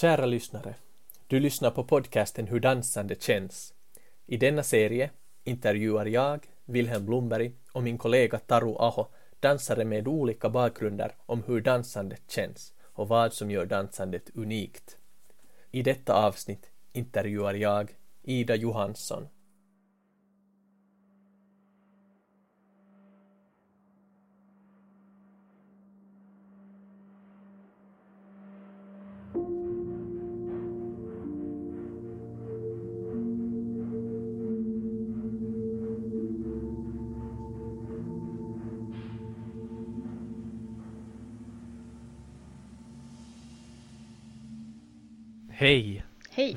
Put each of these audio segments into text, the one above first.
Kära lyssnare, du lyssnar på podcasten Hur dansande känns. I denna serie intervjuar jag, Wilhelm Blomberg och min kollega Taru Aho dansare med olika bakgrunder om hur dansandet känns och vad som gör dansandet unikt. I detta avsnitt intervjuar jag Ida Johansson.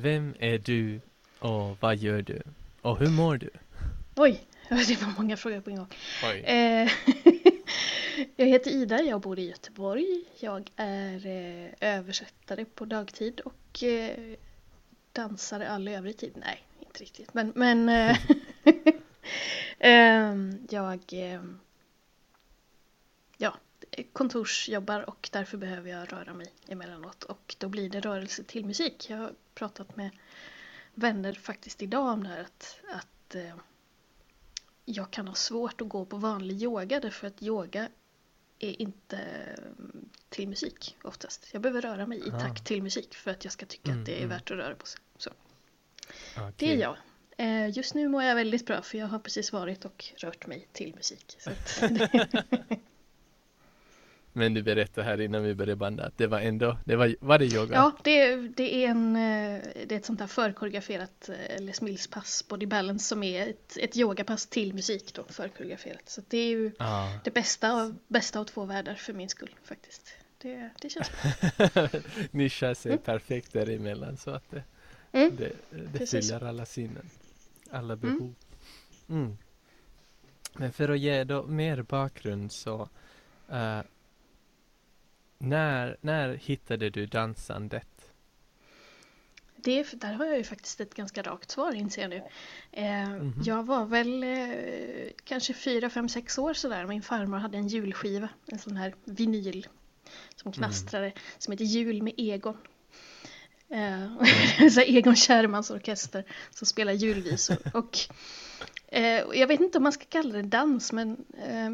Vem är du och vad gör du? Och hur mår du? Oj, det var många frågor på en gång. Oj. Eh, jag heter Ida, jag bor i Göteborg. Jag är eh, översättare på dagtid och eh, dansare all övrig tid. Nej, inte riktigt. Men, men eh, ehm, jag ehm, kontorsjobbar och därför behöver jag röra mig emellanåt. Och då blir det rörelse till musik. Jag har pratat med vänner faktiskt idag om det här att, att eh, jag kan ha svårt att gå på vanlig yoga därför att yoga är inte mm, till musik oftast. Jag behöver röra mig i takt till musik för att jag ska tycka Mm, att det är mm. värt att röra på sig. Så, Okej. det är jag. Eh, Just nu mår jag väldigt bra för jag har precis varit och rört mig till musik. Men du berättade här innan vi började banda att det var ändå, det var, var det yoga? ja, det, det, är en, eh, det är ett sånt här förkoreograferat eh, Les Mills pass Body Balance som är ett, ett yogapass till musik då, förkoreograferat. Så det är ju Ja. det bästa av, bästa av två världar för min skull faktiskt. Det, det känns bra. Nischar sig Mm. perfekt däremellan så att det, Mm. det, det fyller alla sinnen. Alla Mm. behov. Mm. Men för att ge då mer bakgrund så eh, när, när hittade du dansandet? Det, där har jag ju faktiskt ett ganska rakt svar inser jag nu. Eh, Mhm. Jag var väl eh, kanske fyra, fem, sex år sådär. Min farmor hade en julskiva, en sån här vinyl som knastrade, som heter Jul med Egon. Eh, så här Egon Kärrmans orkester som spelar julvisor. Och jag vet inte om man ska kalla det dans, men eh,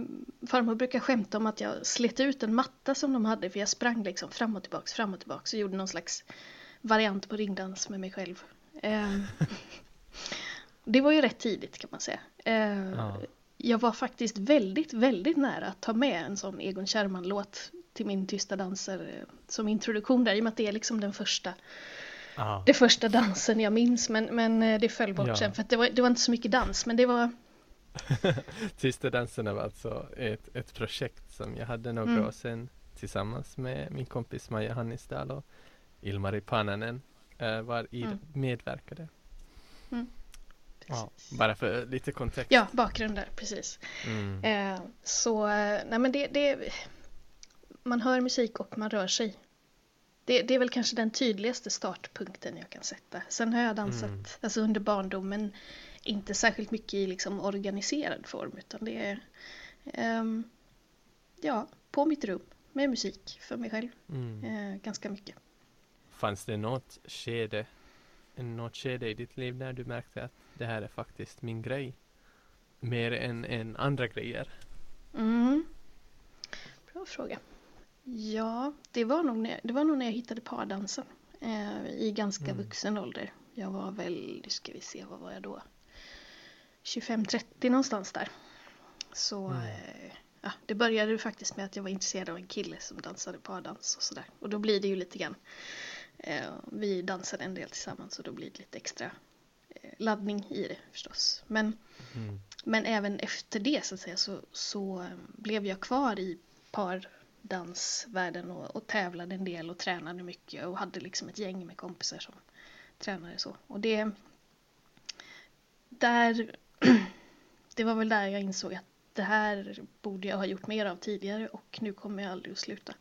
farmor brukar skämta om att jag slet ut en matta som de hade, för jag sprang liksom fram och tillbaks, fram och tillbaks och gjorde någon slags variant på ringdans med mig själv. Eh, det var ju rätt tidigt kan man säga. Eh, Ja. Jag var faktiskt väldigt, väldigt nära att ta med en sån Egon Kärrman-låt till min Tysta danser eh, som introduktion där, i och med att det är liksom den första, Ja. det första dansen jag minns, men, men eh, det föll bort Ja. sen för det var, det var inte så mycket dans, men det var, Tysta danserna var alltså ett, ett projekt som jag hade några Mm. år sedan tillsammans med min kompis Maja Hannisdal och Ilmari Pananen eh, var i Mm. medverkade. Mm. Ja, bara för lite kontext. ja, bakgrund där, precis. Mm. Eh, så, eh, nej men det, det, man hör musik och man rör sig. Det, det är väl kanske den tydligaste startpunkten jag kan sätta. Sen har jag dansat Mm. alltså under barndomen, inte särskilt mycket i liksom organiserad form, utan det är ehm, ja, på mitt rum med musik för mig själv. Mm. Eh, ganska mycket. Fanns det något skede, något skede i ditt liv när du märkte att det här är faktiskt min grej? Mer än, än andra grejer? Mm. Bra fråga. Ja, det var nog när, det var nog när jag hittade pardansen. Eh, I ganska Mm. vuxen ålder. Jag var väl, nu ska vi se, vad var jag då? 25-30 någonstans där. Så Mm. eh, ja, det började faktiskt med att jag var intresserad av en kille som dansade pardans och sådär. Och då blir det ju lite grann. Eh, vi dansade en del tillsammans och då blir det lite extra eh, laddning i det förstås. Men Mm. men även efter det så, att säga, så, så eh, blev jag kvar i pardansvärlden och, och tävlade en del och tränade mycket och hade liksom ett gäng med kompisar som tränade så. Och det, där, det var väl där jag insåg att det här borde jag ha gjort mer av tidigare och nu kommer jag aldrig att sluta.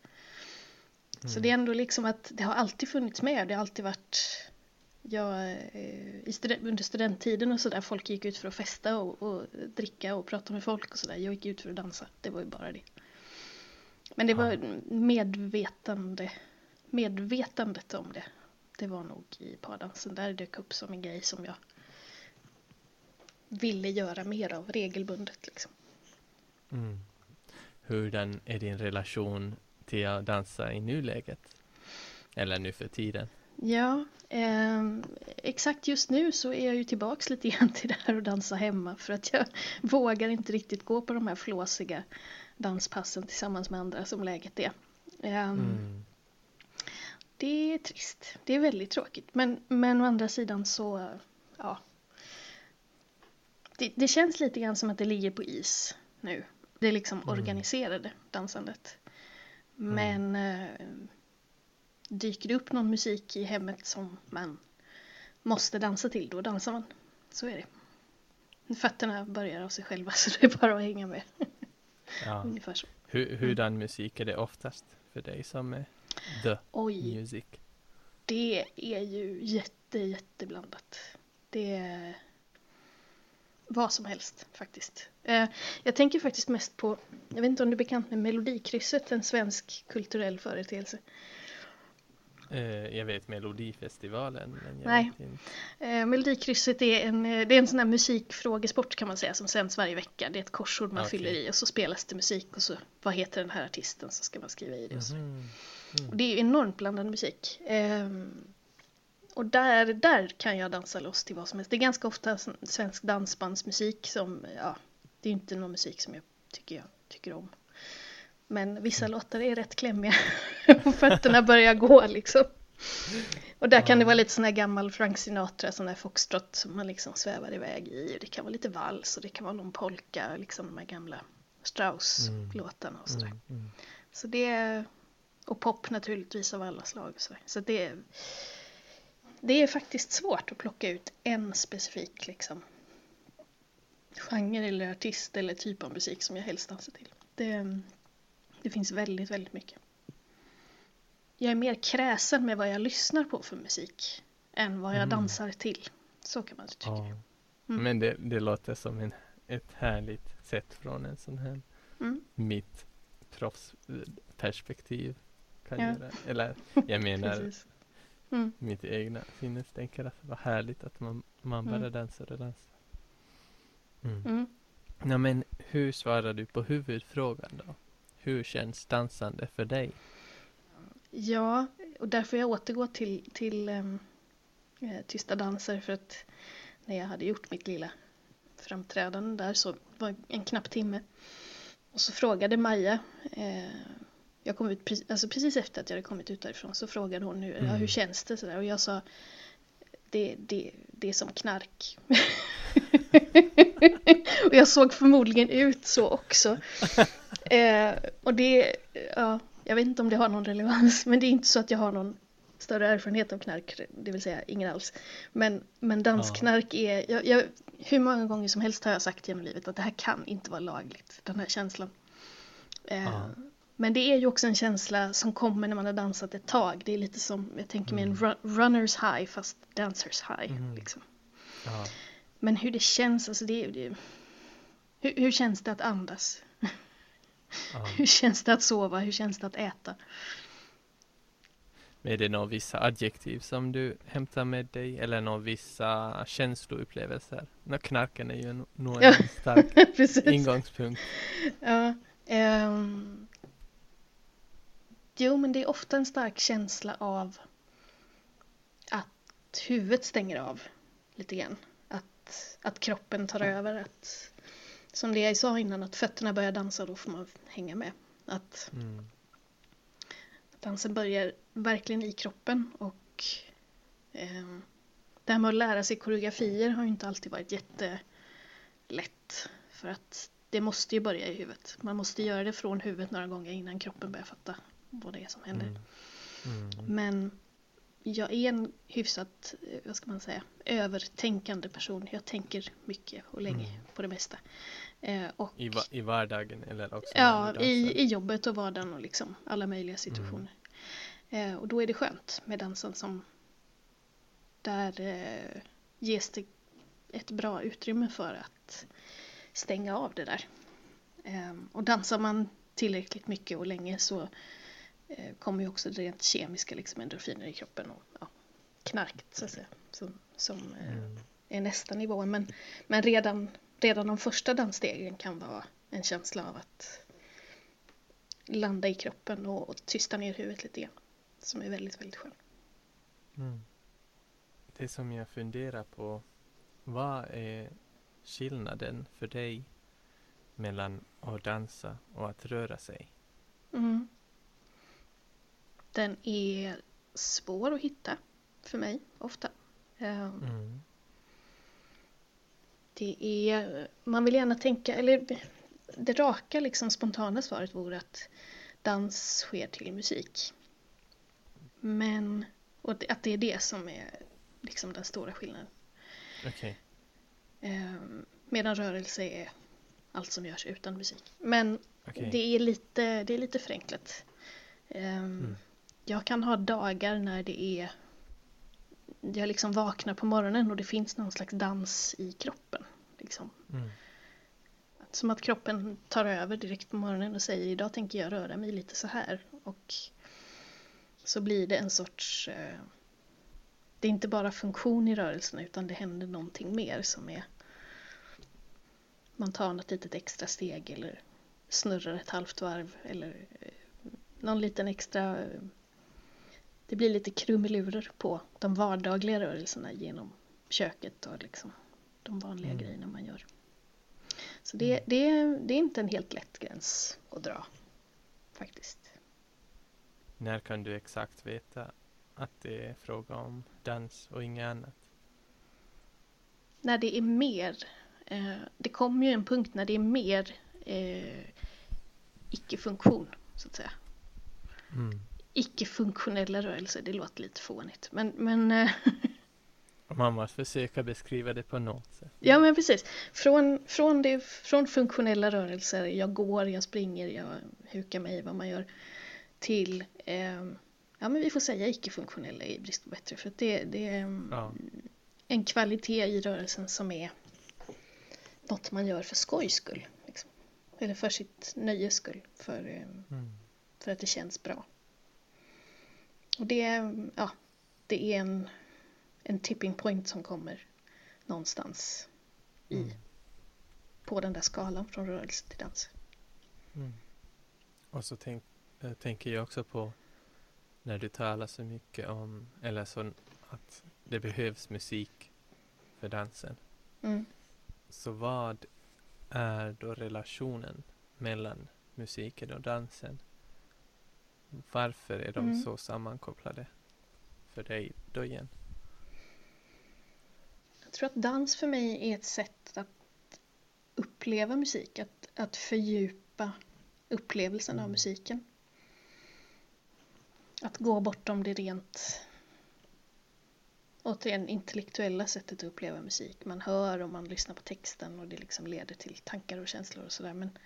Så Mm. det är ändå liksom att det har alltid funnits med. Det har alltid varit jag, eh, i studen- under studenttiden och sådär, folk gick ut för att festa och, och dricka och prata med folk och sådär. Jag gick ut för att dansa, det var ju bara det. Men det var medvetande, medvetandet om det det var nog i pardansen. Där dök upp som en grej som jag ville göra mer av regelbundet. Liksom. Mm. Hurdan är din relation till att dansa i nuläget? Eller nu för tiden? Ja, eh, exakt just nu så är jag ju tillbaks lite grann till det här att dansa hemma för att jag vågar inte riktigt gå på de här flåsiga danspassen tillsammans med andra som läget är. Eh, mm. Det är trist, det är väldigt tråkigt men, men å andra sidan så, ja. Det, det känns lite grann som att det ligger på is nu. Det liksom mm. organiserade dansandet. Mm. Men mm dyker det upp någon musik i hemmet som man måste dansa till, då dansar man. Så är det. Fötterna börjar av sig själva så det är bara att hänga med. Ja. Ungefär så. Hur, hurdan mm. musik är det oftast för dig som är the Oj. music? Det är ju jätte, jätteblandat. Det är vad som helst faktiskt. Eh, jag tänker faktiskt mest på, jag vet inte om du är bekant med Melodikrysset, en svensk kulturell företeelse. Eh, jag vet Melodifestivalen. Men jag Nej. Eh, Melodikrysset är en, eh, det är en sån här musikfrågesport kan man säga som sänds varje vecka. Det är ett korsord man okay. fyller i och så spelas det musik och så vad heter den här artisten så ska man skriva i det. Och, så. Mm. Mm. och det är ju enormt blandad musik. Eh, och där, där kan jag dansa loss till vad som helst. Det är ganska ofta svensk dansbandsmusik som, ja, det är inte någon musik som jag tycker jag tycker om. Men vissa mm. låtar är rätt klämmiga och fötterna börjar gå liksom. Och där kan det vara lite sån här gammal Frank Sinatra, sån där foxtrot som man liksom svävar iväg i. Det kan vara lite vals och det kan vara någon polka, liksom de här gamla Strauss-låtarna och sådär. Mm, mm. Så det och pop naturligtvis av alla slag och sådär. Så det det är faktiskt svårt att plocka ut en specifik liksom genre eller artist eller typ av musik som jag helst dansar till. Det, det finns väldigt, väldigt mycket. Jag är mer kräsen med vad jag lyssnar på för musik än vad jag mm. dansar till. Så kan man tycka. Ja. Mm. Men det, det låter som en, ett härligt sätt från en sån här mm. mitt proffsperspektiv. Kan ja. göra. Eller jag menar mm. mitt egna sinnestänker. Att vad härligt att man, man bara mm. dansar och dansar. Mm. Mm. Ja, men hur svarar du på huvudfrågan då? Hur känns dansande för dig? Ja, och därför jag återgår till, till ähm, Tysta danser för att när jag hade gjort mitt lilla framträdande där så var en knapp timme. Och så frågade Maja, eh, jag kom ut precis, alltså precis efter att jag hade kommit ut därifrån så frågade hon hur, mm. ja, hur känns det sådär och jag sa det, det, det är som knark. och jag såg förmodligen ut så också. Eh, och det, ja, jag vet inte om det har någon relevans, men det är inte så att jag har någon större erfarenhet av knark, det vill säga ingen alls. Men, men dansknark är, jag, jag, hur många gånger som helst har jag sagt genom livet att det här kan inte vara lagligt, den här känslan. Eh, men det är ju också en känsla som kommer när man har dansat ett tag. Det är lite som, jag tänker mig mm. en runners high fast dancers high. Mm. Liksom. Men hur det känns, alltså det, det hur, hur känns det att andas? Hur känns det att sova? Hur känns det att äta? Är det några vissa adjektiv som du hämtar med dig eller några vissa känsloupplevelser? Nå, knarken är ju nog en stark ingångspunkt. Ja, um, jo, men det är ofta en stark känsla av att huvudet stänger av lite grann. Att, att kroppen tar över, att som det jag sa innan, att fötterna börjar dansa, då får man hänga med. Att, mm. dansen börjar verkligen i kroppen och eh, det här med att lära sig koreografier har ju inte alltid varit jättelätt. För att det måste ju börja i huvudet. Man måste göra det från huvudet några gånger innan kroppen börjar fatta vad det är som händer. Mm. Mm. Men jag är en hyfsat, eh, vad ska man säga, övertänkande person. Jag tänker mycket och länge mm. på det mesta. Eh, och, I, va I vardagen eller också? Ja, i, i jobbet och vardagen och liksom alla möjliga situationer. Mm. Eh, och då är det skönt med dansen som där eh, ges det ett bra utrymme för att stänga av det där. Eh, och dansar man tillräckligt mycket och länge så eh, kommer ju också det rent kemiska liksom endorfiner i kroppen och ja, knarkt så att säga. Som, som eh, mm. är nästa nivå. Men, men redan, redan de första dansstegen kan vara en känsla av att landa i kroppen och, och tysta ner huvudet lite grann. Som är väldigt, väldigt skön. Mm. Det som jag funderar på, vad är skillnaden för dig mellan att dansa och att röra sig? Mm. Den är svår att hitta för mig ofta. Ehm, mm. Det är, man vill gärna tänka, eller det raka liksom spontana svaret vore att dans sker till musik. Men, och att det är det som är liksom den stora skillnaden. Okay. Ehm, medan rörelse är allt som görs utan musik. Men okay. det, är lite, det är lite förenklat. Ehm, mm. Jag kan ha dagar när det är jag liksom vaknar på morgonen och det finns någon slags dans i kroppen. Liksom. Mm. Som att kroppen tar över direkt på morgonen och säger idag tänker jag röra mig lite så här. Och så blir det en sorts... Eh, det är inte bara funktion i rörelserna utan det händer någonting mer som är... Man tar något litet extra steg eller snurrar ett halvt varv eller eh, någon liten extra... Det blir lite krumelurer på de vardagliga rörelserna genom köket och liksom de vanliga mm. grejerna man gör. Så det, mm. det, det är inte en helt lätt gräns att dra faktiskt. När kan du exakt veta att det är fråga om dans och inget annat? När det är mer. Eh, det kommer ju en punkt när det är mer eh, icke-funktion, så att säga. Mm. Icke-funktionella rörelser, det låter lite fånigt. Men, men eh, Man måste försöka beskriva det på något sätt. Ja men precis. Från, från, det, från funktionella rörelser, jag går, jag springer, jag hukar mig, vad man gör, till, eh, ja men vi får säga icke-funktionella i brist på bättre, för att det, det är ja. en kvalitet i rörelsen som är något man gör för skojs skull. Liksom. Eller för sitt nöjes skull, för, eh, mm. för att det känns bra. Och det, ja, det är en en tipping point som kommer någonstans i, mm. på den där skalan från rörelse till dans. Mm. Och så tänk, äh, tänker jag också på när du talar så mycket om, eller så att det behövs musik för dansen. Mm. Så vad är då relationen mellan musiken och dansen? Varför är de mm. så sammankopplade för dig då igen? Jag tror att dans för mig är ett sätt att uppleva musik, att, att fördjupa upplevelsen av mm. musiken. Att gå bortom det rent återigen intellektuella sättet att uppleva musik. Man hör och man lyssnar på texten och det liksom leder till tankar och känslor och sådär. Men,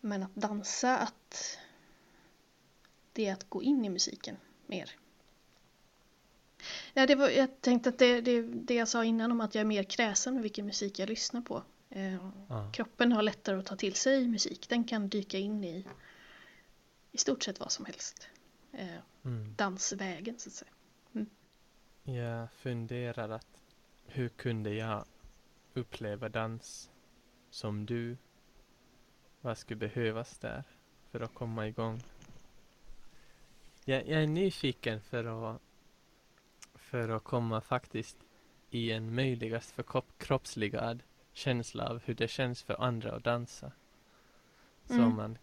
men att dansa, att det är att gå in i musiken mer. Ja, det var, jag tänkte att det, det, det jag sa innan om att jag är mer kräsen med vilken musik jag lyssnar på. Eh, ah. Kroppen har lättare att ta till sig musik. Den kan dyka in i i stort sett vad som helst. Eh, mm. Dansvägen så att säga. Mm. Jag funderar att hur kunde jag uppleva dans som du? Vad skulle behövas där för att komma igång? Jag, jag är nyfiken för att för att komma faktiskt i en möjligast förkroppsligad känsla av hur det känns för andra att dansa. Mm. Så om man,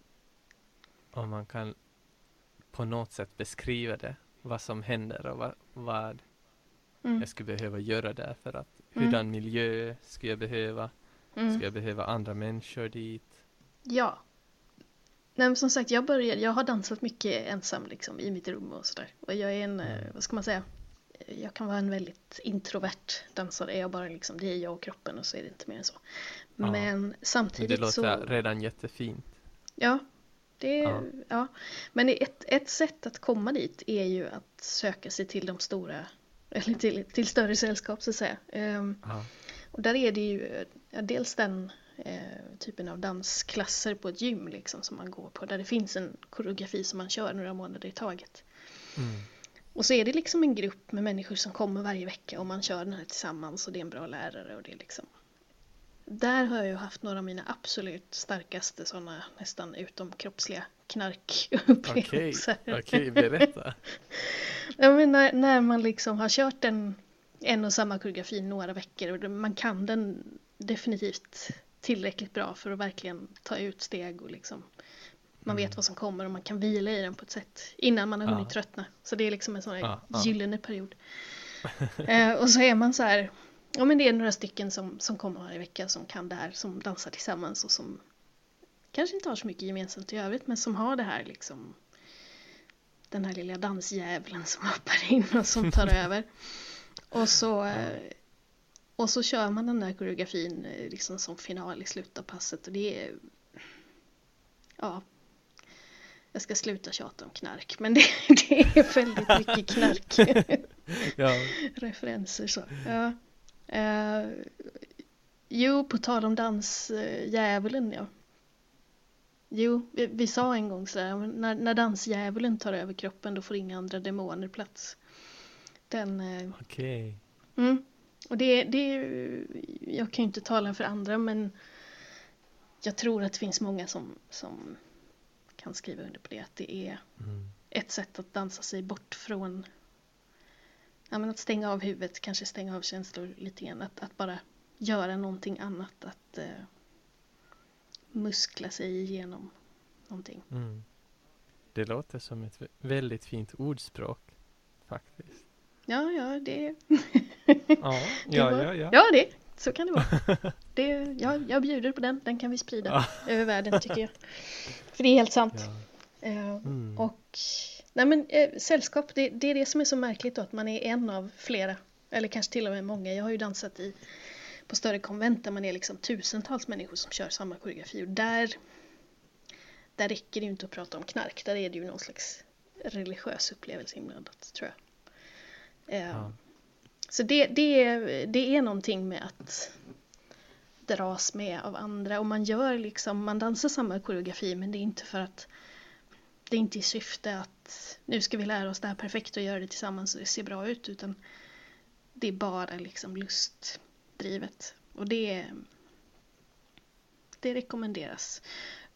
om man kan på något sätt beskriva det, vad som händer och vad, vad mm. jag skulle behöva göra där för att mm. hurdan miljö skulle jag behöva? Mm. Ska jag behöva andra människor dit? Ja. Nej, men som sagt, jag började, jag har dansat mycket ensam liksom i mitt rum och sådär. Och jag är en, mm. Eh, vad ska man säga, jag kan vara en väldigt introvert dansare. Jag bara liksom, det är jag och kroppen och så är det inte mer än så. Ja. Men samtidigt så... Det låter så... redan jättefint. Ja, det är, ja. ja. Men ett, ett sätt att komma dit är ju att söka sig till de stora, eller till, till större sällskap så att säga. Um, ja. Och där är det ju dels den eh, typen av dansklasser på ett gym liksom som man går på, där det finns en koreografi som man kör några månader i taget. Mm. och så är det liksom en grupp med människor som kommer varje vecka och man kör den här tillsammans och det är en bra lärare och det är liksom där har jag ju haft några av mina absolut starkaste sådana nästan utomkroppsliga knarkupplevelser. Okej, okej, berätta. ja, men när, när man liksom har kört en, en och samma koreografi några veckor och man kan den definitivt tillräckligt bra för att verkligen ta ut steg och liksom man vet mm. vad som kommer och man kan vila i den på ett sätt innan man har hunnit ja. tröttna. Så det är liksom en sån här ja, gyllene period. eh, och så är man så här, ja men det är några stycken som, som kommer varje vecka som kan det här, som dansar tillsammans och som kanske inte har så mycket gemensamt i övrigt men som har det här liksom den här lilla dansjävlen som hoppar in och som tar över. Och så, eh, och så kör man den där koreografin eh, liksom som final i slutet av passet och det är ja, jag ska sluta tjata om knark, men det, det är väldigt mycket knark. ja. Referenser så. Ja. Uh, jo, på tal om dansdjävulen, ja. Jo, vi, vi, sa en gång så här, när, när dansdjävulen tar över kroppen då får inga andra demoner plats. Den... Uh, Okej. Okay. Mm, och det, det, jag kan ju inte tala för andra men jag tror att det finns många som, som kan skriva under på det. Att det är mm. ett sätt att dansa sig bort från ja, men att stänga av huvudet, kanske stänga av känslor lite grann. Att, att bara göra någonting annat. Att eh, muskla sig igenom någonting. Mm. Det låter som ett väldigt fint ordspråk faktiskt. Ja, ja, det... ja, ja, ja, ja. Ja, det, så kan det vara. Det, ja, jag bjuder på den, den kan vi sprida över världen tycker jag. För det är helt sant. Ja. Eh, mm. Och nej men, äh, sällskap, det, det, är det som är så märkligt då, att man är en av flera. Eller kanske till och med många. Jag har ju dansat i, på större konvent där man är liksom tusentals människor som kör samma koreografi. Och där, där räcker det ju inte att prata om knark. Där är det ju någon slags religiös upplevelse inblandat tror jag. Ja. Så det, det, är, det är någonting med att dras med av andra och man gör liksom, man dansar samma koreografi men det är inte för att det är inte i syfte att nu ska vi lära oss det här perfekt och göra det tillsammans och det ser bra ut utan det är bara liksom lustdrivet och det det rekommenderas.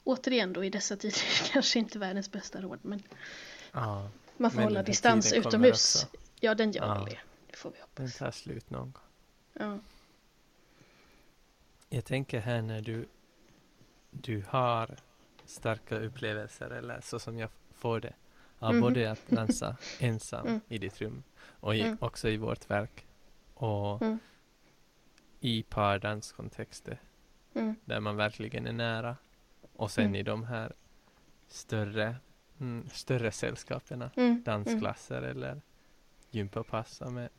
Återigen då i dessa tider kanske inte världens bästa råd men ja, man får hålla distans utomhus. Ja den gör ja. det. Det får vi hoppas. Den tar slut någon gång. Ja. Jag tänker här när du, du har starka upplevelser eller så som jag får det av mm. både att dansa ensam mm. i ditt rum och i, mm. också i vårt verk och mm. i pardanskontexter mm. där man verkligen är nära och sen mm. i de här större, större sällskapen, dansklasser eller gympapass med,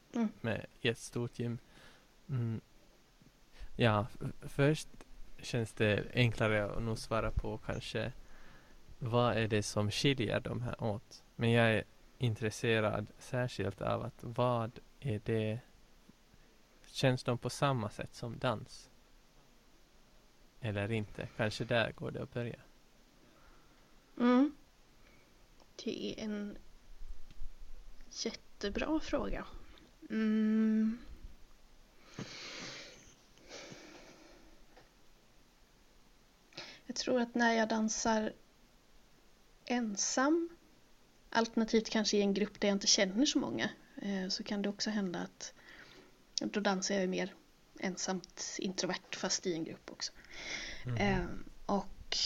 med i ett stort gym. Ja, först känns det enklare att nog svara på kanske vad är det som skiljer de här åt? Men jag är intresserad särskilt av att vad är det Känns de på samma sätt som dans? Eller inte? Kanske där går det att börja. Mm. Det är en jättebra fråga. Mm. Jag tror att när jag dansar ensam, alternativt kanske i en grupp där jag inte känner så många, eh, så kan det också hända att då dansar jag mer ensamt introvert fast i en grupp också. Mm. Och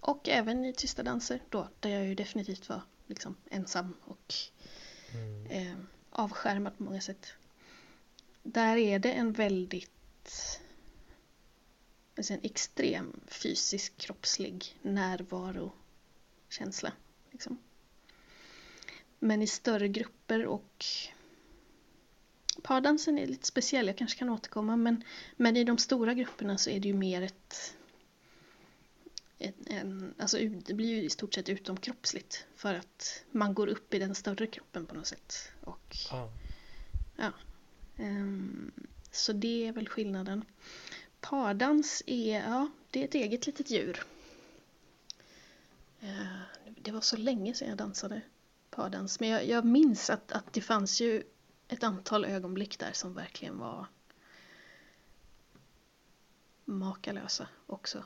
och även i tysta danser då, där jag ju definitivt var liksom ensam och mm. eh, avskärmad på många sätt. Där är det en väldigt alltså en extrem fysisk kroppslig närvarokänsla. Liksom. Men i större grupper och pardansen är lite speciell, jag kanske kan återkomma men, men i de stora grupperna så är det ju mer ett, en, alltså det blir ju i stort sett utomkroppsligt för att man går upp i den större kroppen på något sätt. Och, ah. ja, um, så det är väl skillnaden. Pardans är, ja, det är ett eget litet djur. Eh, det var så länge sedan jag dansade pardans. Men jag, jag minns att, att det fanns ju ett antal ögonblick där som verkligen var makalösa också.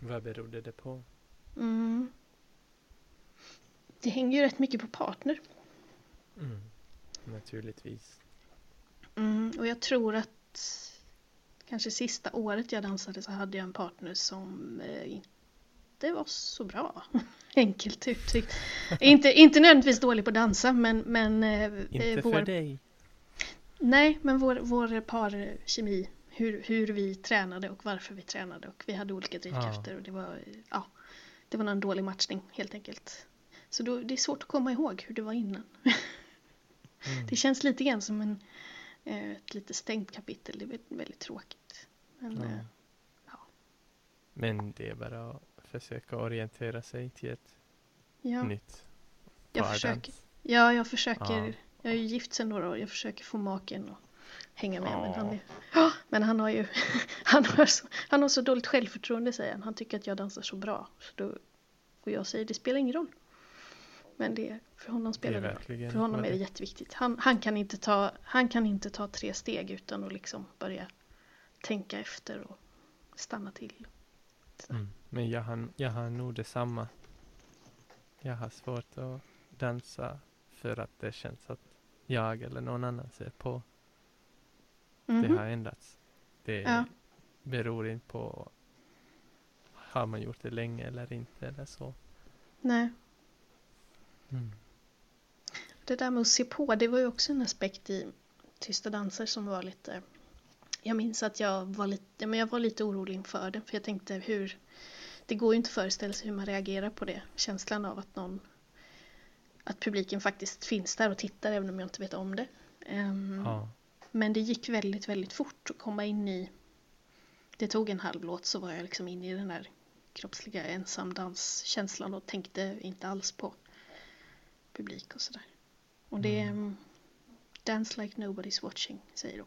Vad berodde det på? Mm. Det hänger ju rätt mycket på partner. Mm. Naturligtvis. Mm, och jag tror att kanske sista året jag dansade så hade jag en partner som eh, inte var så bra. Enkelt uttryckt. inte, inte nödvändigtvis dålig på att dansa men... men eh, inte vår, för dig. Nej, men vår, vår parkemi, hur, hur vi tränade och varför vi tränade och vi hade olika drivkrafter Ja. och det var, ja, det var en dålig matchning helt enkelt. Så då, det är svårt att komma ihåg hur det var innan. Mm. Det känns lite grann som en, eh, ett lite stängt kapitel, det är väldigt, tråkigt. Men, Ja. eh, Men det är bara att försöka orientera sig till ett ja, nytt jag försöker. Ja, jag försöker. Ja. Jag är ju gift sedan några år, jag försöker få maken att hänga med. Men Ja. han, är, Ja, men han har ju han har, så, han har så dåligt självförtroende säger han. Han tycker att jag dansar så bra. Så då, och jag säger det spelar ingen roll. Men det, för honom spelar det roll. verkligen För honom är det jätteviktigt. Han, han, kan inte ta, han kan inte ta tre steg utan att liksom börja tänka efter och stanna till. Mm. Men jag har, jag har nog detsamma. Jag har svårt att dansa för att det känns att jag eller någon annan ser på. Det Mhm. har ändrats. Det Ja. beror inte på har man gjort det länge eller inte eller så. Nej. Mm. Det där med att se på, det var ju också en aspekt i Tysta danser som var lite... Jag minns att jag var lite, men jag var lite orolig inför det, för jag tänkte hur... Det går ju inte att föreställa sig hur man reagerar på det. Känslan av att någon... Att publiken faktiskt finns där och tittar även om jag inte vet om det. Ehm, Ja. Men det gick väldigt, väldigt fort att komma in i... Det tog en halv låt så var jag liksom inne i den där kroppsliga ensamdanskänslan och tänkte inte alls på publik och sådär. Och det mm. Dance like nobody's watching, säger de.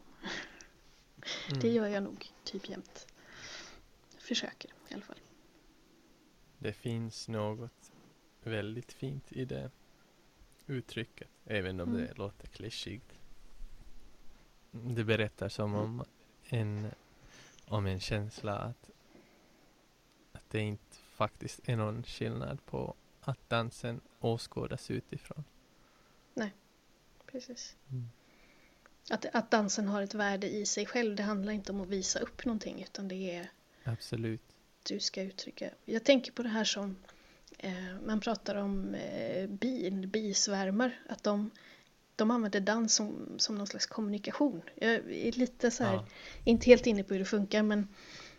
Mm. Det gör jag nog typ jämt. Försöker i alla fall. Det finns något väldigt fint i det uttrycket, även om Mm. det låter klyschigt. Det berättar som om en, om en känsla att, att det inte faktiskt är någon skillnad på att dansen åskådas utifrån. Precis. Mm. Att, att dansen har ett värde i sig själv, det handlar inte om att visa upp någonting utan det är Absolut. du ska uttrycka. Jag tänker på det här som eh, man pratar om eh, bin, bisvärmar, att de, de använder dans som, som någon slags kommunikation. Jag är lite så här, Ja. inte helt inne på hur det funkar men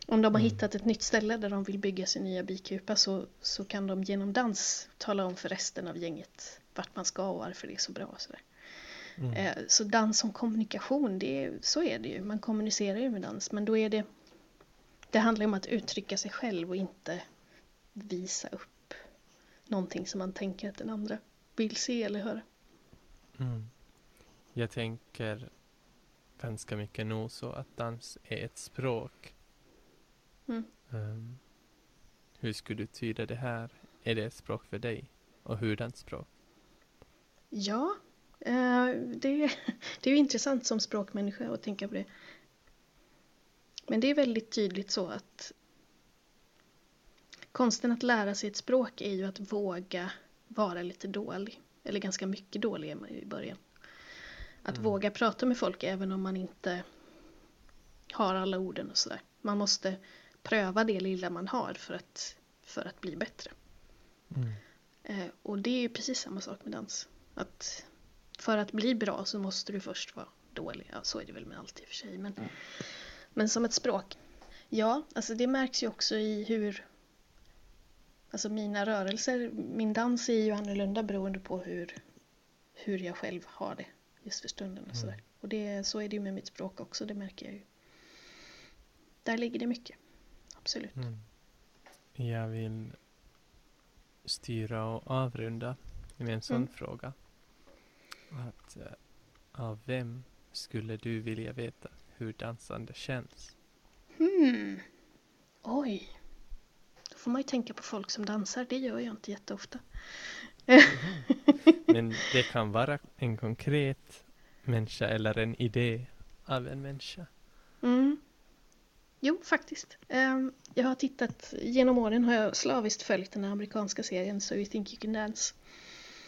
om de har Mm. hittat ett nytt ställe där de vill bygga sin nya bikupa så, så kan de genom dans tala om för resten av gänget vart man ska och varför det är så bra. Och så. Mm. Eh, Så dans som kommunikation, det är, så är det ju. Man kommunicerar ju med dans, men då är det... Det handlar om att uttrycka sig själv och inte visa upp någonting som man tänker att den andra vill se eller höra. Mm. Jag tänker ganska mycket nog så att dans är ett språk. Mm. Ehm, hur skulle du tyda det här? Är det ett språk för dig? Och hurdant språk? Ja, eh, det, det är ju intressant som språkmänniska att tänka på det. Men det är väldigt tydligt så att konsten att lära sig ett språk är ju att våga vara lite dålig. Eller ganska mycket dålig är man ju i början. Att Mm. våga prata med folk även om man inte har alla orden och sådär. Man måste pröva det lilla man har för att, för att bli bättre. Mm. Eh, och det är ju precis samma sak med dans. Att för att bli bra så måste du först vara dålig. Ja, så är det väl med allt i och för sig. Men, men som ett språk. Ja, alltså det märks ju också i hur Alltså mina rörelser, min dans är ju annorlunda beroende på hur, hur jag själv har det just för stunden. Och, Mm. sådär. och det, så är det ju med mitt språk också, det märker jag ju. Där ligger det mycket. Absolut. Mm. Jag vill styra och avrunda med en sån Mm. fråga. Att, eh, av vem skulle du vilja veta hur dansande känns? Hmm. Oj. Får man ju tänka på folk som dansar. Det gör jag inte jätteofta. Men det kan vara en konkret människa eller en idé av en människa. Mm. Jo, faktiskt. Um, jag har tittat, genom åren har jag slaviskt följt den amerikanska serien So You Think You Can Dance.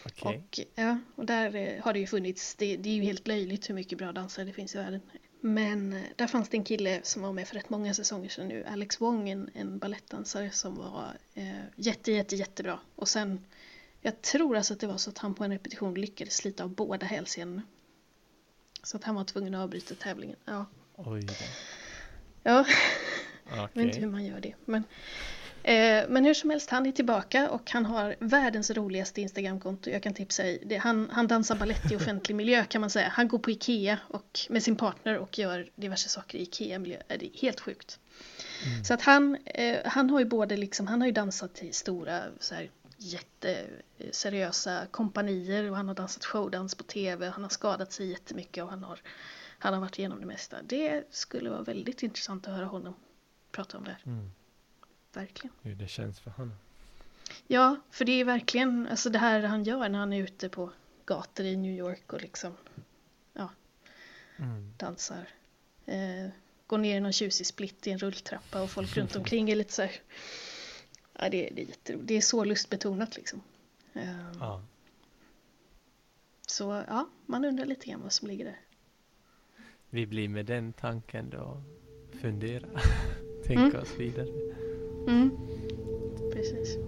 Okay. Och, ja, och där eh, har det ju funnits, det, det, är ju helt löjligt hur mycket bra dansare det finns i världen. Men eh, där fanns det en kille som var med för rätt många säsonger sedan nu, Alex Wong, en, en balettdansare som var eh, jätte, jätte, jättebra. Och sen, jag tror alltså att det var så att han på en repetition lyckades slita av båda hälsenorna. Så att han var tvungen att avbryta tävlingen. Ja. Oj. Ja, okay. jag vet inte hur man gör det. Men, men hur som helst, han är tillbaka och han har världens roligaste Instagramkonto. Jag kan tipsa dig. Han, han dansar ballett i offentlig miljö kan man säga. Han går på Ikea och, med sin partner och gör diverse saker i Ikea-miljö. Det är helt sjukt. Mm. Så att han, eh, han har ju både liksom, han har ju dansat i stora så här, jätteseriösa kompanier och han har dansat showdans på tv. Han har skadat sig jättemycket och han har han har varit igenom det mesta. Det skulle vara väldigt intressant att höra honom prata om det här. Mm. Verkligen. Hur det känns för honom. Ja, för det är verkligen alltså det här han gör när han är ute på gator i New York och liksom ja, mm. dansar. Eh, går ner i någon tjusig split i en rulltrappa och folk runt omkring är lite så här. Ja, det, det, är jätteroligt. det är så lustbetonat liksom. Eh, ja. Så ja, man undrar lite grann vad som ligger där vi blir med den tanken då fundera, tänka mm. oss vidare. Mm. Precis.